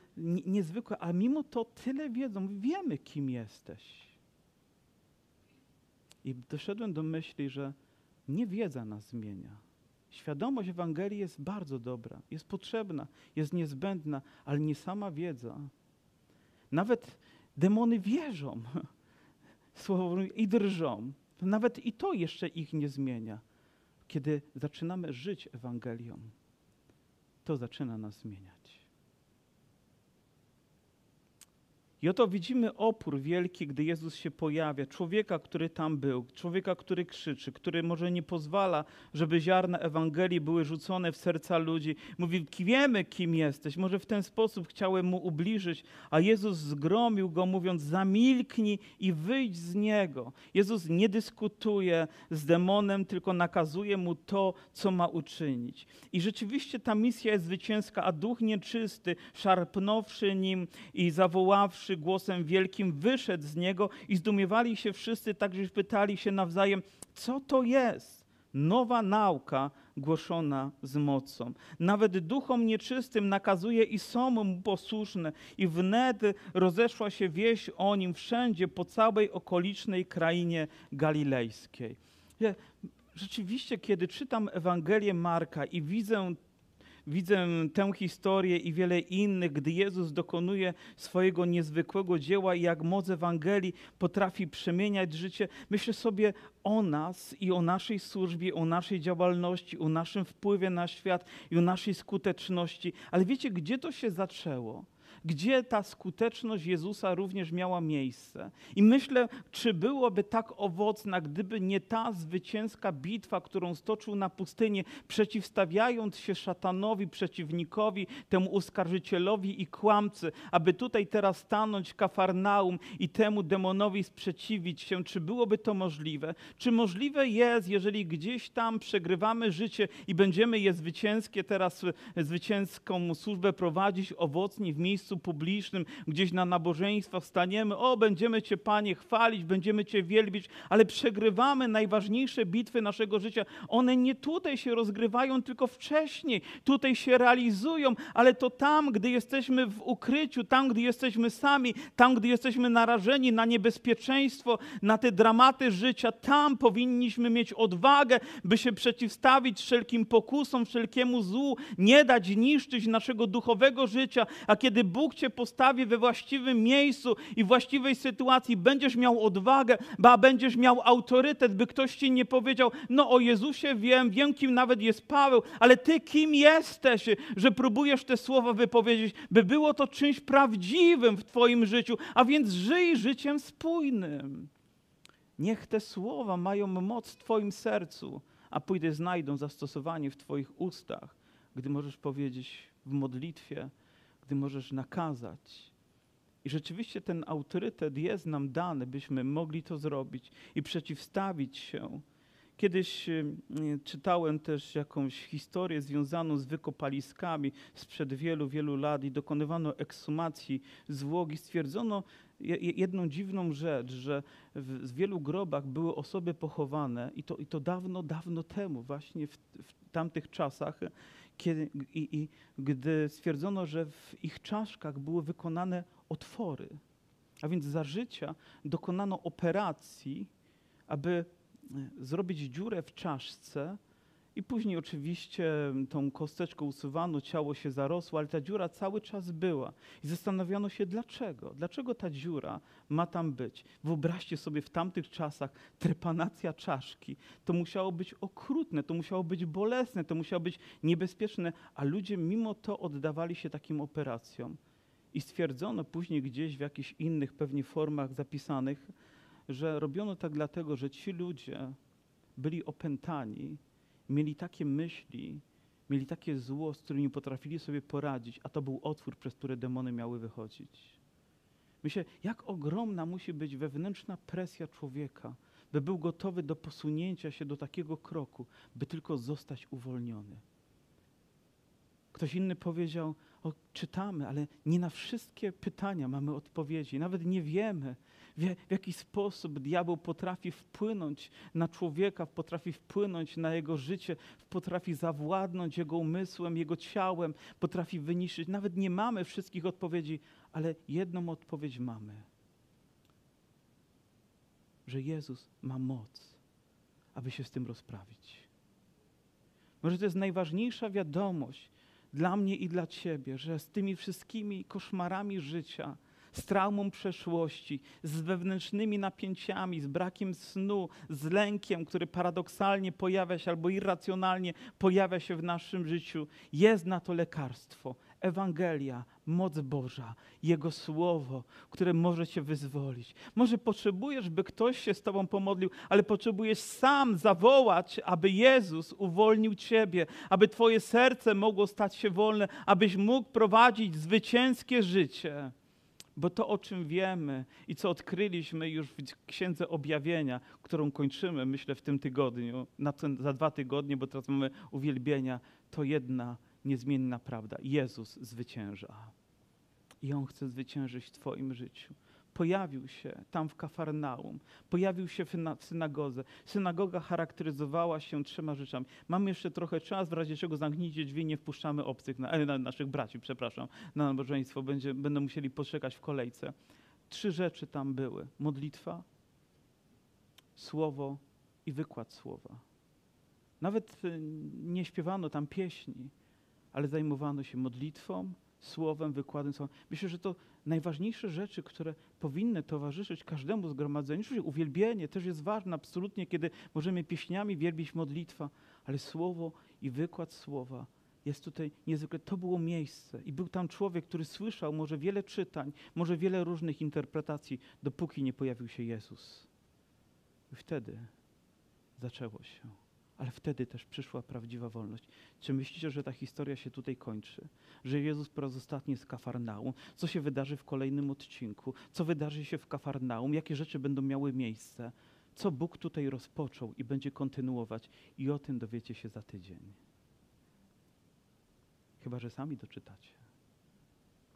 [SPEAKER 1] niezwykłe, a mimo to tyle wiedzą, wiemy, kim jesteś. I doszedłem do myśli, że nie wiedza nas zmienia. Świadomość Ewangelii jest bardzo dobra, jest potrzebna, jest niezbędna, ale nie sama wiedza. Nawet demony wierzą słowo i drżą. Nawet i to jeszcze ich nie zmienia. Kiedy zaczynamy żyć Ewangelią, to zaczyna nas zmieniać. I oto widzimy opór wielki, gdy Jezus się pojawia. Człowieka, który tam był, człowieka, który krzyczy, który może nie pozwala, żeby ziarna Ewangelii były rzucone w serca ludzi. Mówi, wiemy, kim jesteś. Może w ten sposób chciałem mu ubliżyć, a Jezus zgromił go, mówiąc, zamilknij i wyjdź z niego. Jezus nie dyskutuje z demonem, tylko nakazuje mu to, co ma uczynić. I rzeczywiście ta misja jest zwycięska, a duch nieczysty, szarpnąwszy nim i zawoławszy, głosem wielkim wyszedł z niego i zdumiewali się wszyscy, także pytali się nawzajem, co to jest? Nowa nauka głoszona z mocą. Nawet duchom nieczystym nakazuje i są mu posłuszne. I wnet rozeszła się wieść o nim wszędzie, po całej okolicznej krainie galilejskiej. Rzeczywiście, kiedy czytam Ewangelię Marka i widzę widzę tę historię i wiele innych, gdy Jezus dokonuje swojego niezwykłego dzieła i jak moc Ewangelii potrafi przemieniać życie, myślę sobie o nas i o naszej służbie, o naszej działalności, o naszym wpływie na świat i o naszej skuteczności. Ale wiecie, gdzie to się zaczęło? Gdzie ta skuteczność Jezusa również miała miejsce. I myślę, czy byłoby tak owocna, gdyby nie ta zwycięska bitwa, którą stoczył na pustyni, przeciwstawiając się szatanowi, przeciwnikowi, temu uskarżycielowi i kłamcy, aby tutaj teraz stanąć Kafarnaum i temu demonowi sprzeciwić się. Czy byłoby to możliwe? Czy możliwe jest, jeżeli gdzieś tam przegrywamy życie i będziemy je zwycięskie teraz, zwycięską służbę prowadzić owocnie w miejscu miejscu publicznym, gdzieś na nabożeństwach staniemy, o, będziemy Cię, Panie, chwalić, będziemy Cię wielbić, ale przegrywamy najważniejsze bitwy naszego życia. One nie tutaj się rozgrywają, tylko wcześniej. Tutaj się realizują, ale to tam, gdy jesteśmy w ukryciu, tam, gdy jesteśmy sami, tam, gdy jesteśmy narażeni na niebezpieczeństwo, na te dramaty życia, tam powinniśmy mieć odwagę, by się przeciwstawić wszelkim pokusom, wszelkiemu złu, nie dać niszczyć naszego duchowego życia, a kiedy Bóg Bóg cię postawi we właściwym miejscu i właściwej sytuacji, będziesz miał odwagę, ba będziesz miał autorytet, by ktoś ci nie powiedział, no o Jezusie wiem, wiem kim nawet jest Paweł, ale ty kim jesteś, że próbujesz te słowa wypowiedzieć, by było to czymś prawdziwym w twoim życiu, a więc żyj życiem spójnym. Niech te słowa mają moc w twoim sercu, a pójdę znajdą zastosowanie w twoich ustach, gdy możesz powiedzieć w modlitwie, gdy możesz nakazać. I rzeczywiście ten autorytet jest nam dany, byśmy mogli to zrobić i przeciwstawić się. Kiedyś czytałem też jakąś historię związaną z wykopaliskami sprzed wielu, wielu lat i dokonywano ekshumacji zwłok i stwierdzono jedną dziwną rzecz, że w wielu grobach były osoby pochowane i to, i to dawno, dawno temu, właśnie w, w tamtych czasach kiedy, i, i gdy stwierdzono, że w ich czaszkach były wykonane otwory. A więc za życia dokonano operacji, aby e, zrobić dziurę w czaszce I później oczywiście tą kosteczką usuwano, ciało się zarosło, ale ta dziura cały czas była. I zastanowiono się dlaczego. Dlaczego ta dziura ma tam być? Wyobraźcie sobie w tamtych czasach trepanacja czaszki. To musiało być okrutne, to musiało być bolesne, to musiało być niebezpieczne, a ludzie mimo to oddawali się takim operacjom. I stwierdzono później gdzieś w jakichś innych pewnie formach zapisanych, że robiono tak dlatego, że ci ludzie byli opętani, mieli takie myśli, mieli takie zło, z którym nie potrafili sobie poradzić, a to był otwór, przez który demony miały wychodzić. Myślę, jak ogromna musi być wewnętrzna presja człowieka, by był gotowy do posunięcia się do takiego kroku, by tylko zostać uwolniony. Ktoś inny powiedział, o, czytamy, ale nie na wszystkie pytania mamy odpowiedzi, nawet nie wiemy, w, w jaki sposób diabeł potrafi wpłynąć na człowieka, potrafi wpłynąć na jego życie, potrafi zawładnąć jego umysłem, jego ciałem, potrafi wyniszczyć. Nawet nie mamy wszystkich odpowiedzi, ale jedną odpowiedź mamy. Że Jezus ma moc, aby się z tym rozprawić. Może to jest najważniejsza wiadomość dla mnie i dla Ciebie, że z tymi wszystkimi koszmarami życia, z traumą przeszłości, z wewnętrznymi napięciami, z brakiem snu, z lękiem, który paradoksalnie pojawia się albo irracjonalnie pojawia się w naszym życiu. Jest na to lekarstwo. Ewangelia, moc Boża, Jego Słowo, które może Cię wyzwolić. Może potrzebujesz, by ktoś się z Tobą pomodlił, ale potrzebujesz sam zawołać, aby Jezus uwolnił Ciebie, aby Twoje serce mogło stać się wolne, abyś mógł prowadzić zwycięskie życie. Bo to, o czym wiemy i co odkryliśmy już w Księdze Objawienia, którą kończymy, myślę, w tym tygodniu, ten, za dwa tygodnie, bo teraz mamy uwielbienia, to jedna niezmienna prawda. Jezus zwycięża. I On chce zwyciężyć w Twoim życiu pojawił się tam w Kafarnaum, pojawił się w synagodze. Synagoga charakteryzowała się trzema rzeczami. Mamy jeszcze trochę czas, w razie czego zamknijcie drzwi, nie wpuszczamy obcych, na, na naszych braci, przepraszam, na nabożeństwo. Będzie, będą musieli poczekać w kolejce. Trzy rzeczy tam były. Modlitwa, słowo i wykład słowa. Nawet y, nie śpiewano tam pieśni, ale zajmowano się modlitwą, słowem, wykładem słowem. Myślę, że to najważniejsze rzeczy, które powinny towarzyszyć każdemu zgromadzeniu. Oczywiście uwielbienie też jest ważne, absolutnie, kiedy możemy pieśniami wielbić modlitwa, ale słowo i wykład słowa jest tutaj niezwykle. To było miejsce i był tam człowiek, który słyszał może wiele czytań, może wiele różnych interpretacji, dopóki nie pojawił się Jezus. I wtedy zaczęło się ale wtedy też przyszła prawdziwa wolność. Czy myślicie, że ta historia się tutaj kończy? Że Jezus po raz ostatni w Kafarnaum? Co się wydarzy w kolejnym odcinku? Co wydarzy się w Kafarnaum? Jakie rzeczy będą miały miejsce? Co Bóg tutaj rozpoczął i będzie kontynuować? I o tym dowiecie się za tydzień. Chyba, że sami doczytacie.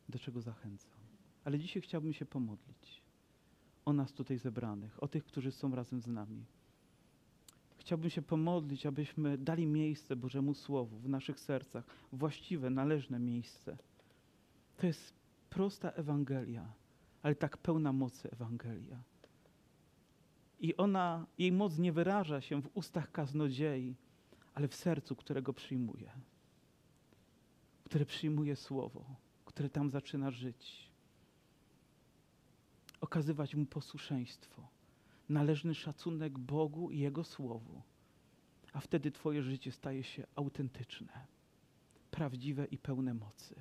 [SPEAKER 1] Do czego zachęcam. Ale dzisiaj chciałbym się pomodlić o nas tutaj zebranych, o tych, którzy są razem z nami chciałbym się pomodlić, abyśmy dali miejsce Bożemu Słowu w naszych sercach, właściwe, należne miejsce. To jest prosta Ewangelia, ale tak pełna mocy Ewangelia. I ona, jej moc nie wyraża się w ustach kaznodziei, ale w sercu, którego przyjmuje, które przyjmuje Słowo, które tam zaczyna żyć. Okazywać mu posłuszeństwo należny szacunek Bogu i Jego Słowu, a wtedy Twoje życie staje się autentyczne, prawdziwe i pełne mocy.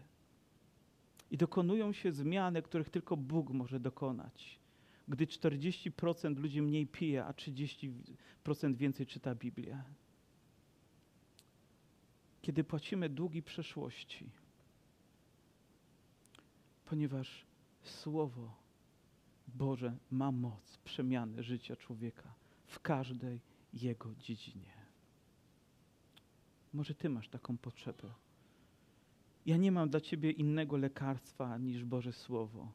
[SPEAKER 1] I dokonują się zmiany, których tylko Bóg może dokonać. Gdy 40% ludzi mniej pije, a 30% więcej czyta Biblię. Kiedy płacimy długi przeszłości, ponieważ Słowo Boże ma moc przemiany życia człowieka w każdej jego dziedzinie. Może Ty masz taką potrzebę. Ja nie mam dla Ciebie innego lekarstwa niż Boże Słowo,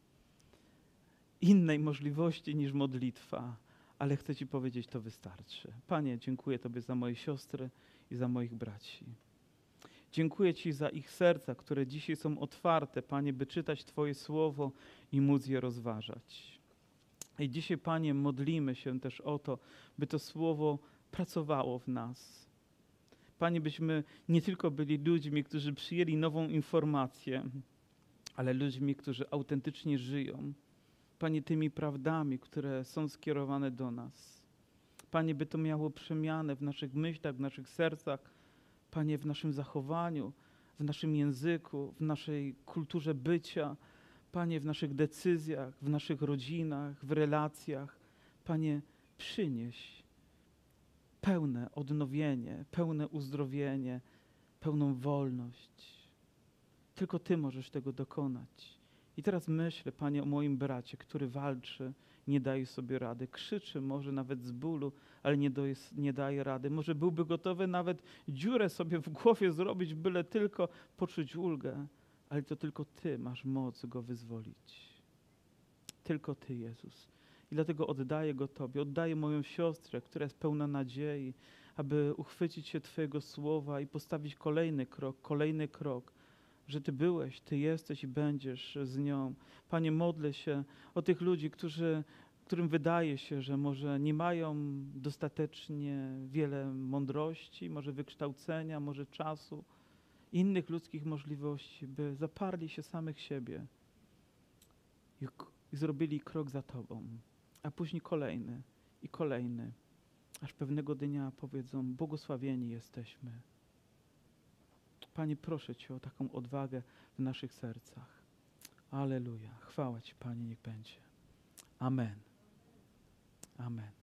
[SPEAKER 1] innej możliwości niż modlitwa, ale chcę Ci powiedzieć, to wystarczy. Panie, dziękuję Tobie za moje siostry i za moich braci. Dziękuję Ci za ich serca, które dzisiaj są otwarte, Panie, by czytać Twoje słowo i móc je rozważać. I dzisiaj, Panie, modlimy się też o to, by to słowo pracowało w nas, Panie, byśmy nie tylko byli ludźmi, którzy przyjęli nową informację, ale ludźmi, którzy autentycznie żyją. Panie, tymi prawdami, które są skierowane do nas. Panie, by to miało przemianę w naszych myślach, w naszych sercach, Panie, w naszym zachowaniu, w naszym języku, w naszej kulturze bycia, Panie, w naszych decyzjach, w naszych rodzinach, w relacjach. Panie, przynieś pełne odnowienie, pełne uzdrowienie, pełną wolność. Tylko Ty możesz tego dokonać. I teraz myślę, Panie, o moim bracie, który walczy, nie daje sobie rady, krzyczy może nawet z bólu, ale nie, doje, nie daje rady. Może byłby gotowy nawet dziurę sobie w głowie zrobić, byle tylko poczuć ulgę, ale to tylko Ty masz moc go wyzwolić. Tylko Ty, Jezus. I dlatego oddaję go Tobie, oddaję moją siostrę, która jest pełna nadziei, aby uchwycić się Twojego słowa i postawić kolejny krok, kolejny krok, że Ty byłeś, Ty jesteś i będziesz z nią. Panie, modlę się o tych ludzi, którzy, którym wydaje się, że może nie mają dostatecznie wiele mądrości, może wykształcenia, może czasu, innych ludzkich możliwości, by zaparli się samych siebie i, i zrobili krok za Tobą, a później kolejny i kolejny, aż pewnego dnia powiedzą: Błogosławieni jesteśmy. Panie, proszę Cię o taką odwagę w naszych sercach. Aleluja. Chwała Ci, Panie, niech będzie. Amen. Amen.